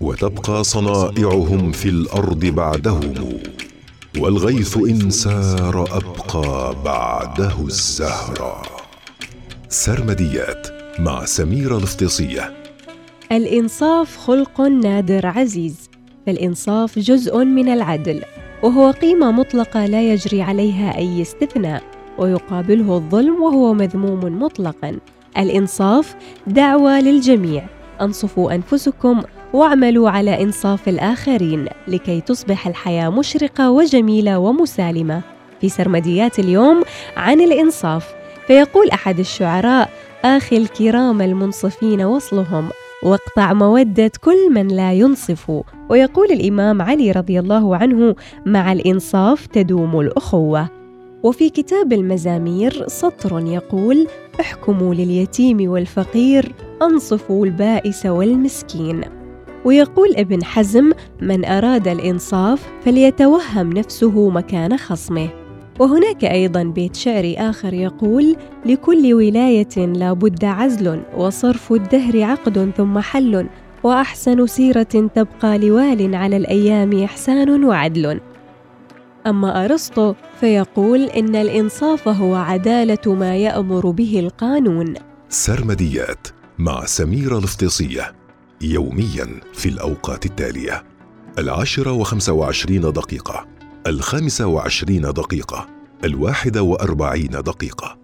وتبقى صنائعهم في الأرض بعدهم والغيث إن سار أبقى بعده الزهر. سرمديات مع سميره الافتصيه الإنصاف خلق نادر عزيز فالانصاف جزء من العدل وهو قيمة مطلقة لا يجري عليها أي استثناء ويقابله الظلم وهو مذموم مطلقا. الإنصاف دعوة للجميع. أنصفوا أنفسكم واعملوا على إنصاف الآخرين لكي تصبح الحياة مشرقة وجميلة ومسالمة. في سرمديات اليوم عن الإنصاف فيقول أحد الشعراء آخي الكرام المنصفين وصلهم واقطع مودة كل من لا ينصف. ويقول الإمام علي رضي الله عنه مع الإنصاف تدوم الأخوة. وفي كتاب المزامير سطر يقول احكموا لليتيم والفقير أنصفوا البائس والمسكين. ويقول ابن حزم من أراد الإنصاف فليتوهم نفسه مكان خصمه. وهناك أيضا بيت شعري آخر يقول لكل ولاية لا بد عزل وصرف الدهر عقد ثم حل وأحسن سيرة تبقى لوال على الأيام إحسان وعدل. أما أرسطو فيقول إن الإنصاف هو عدالة ما يأمر به القانون. سرمديات مع سميره الافتصيه يوميا في الأوقات التالية. العاشرة وخمسة وعشرين دقيقة الخامسة وعشرين دقيقة الواحدة وأربعين دقيقة.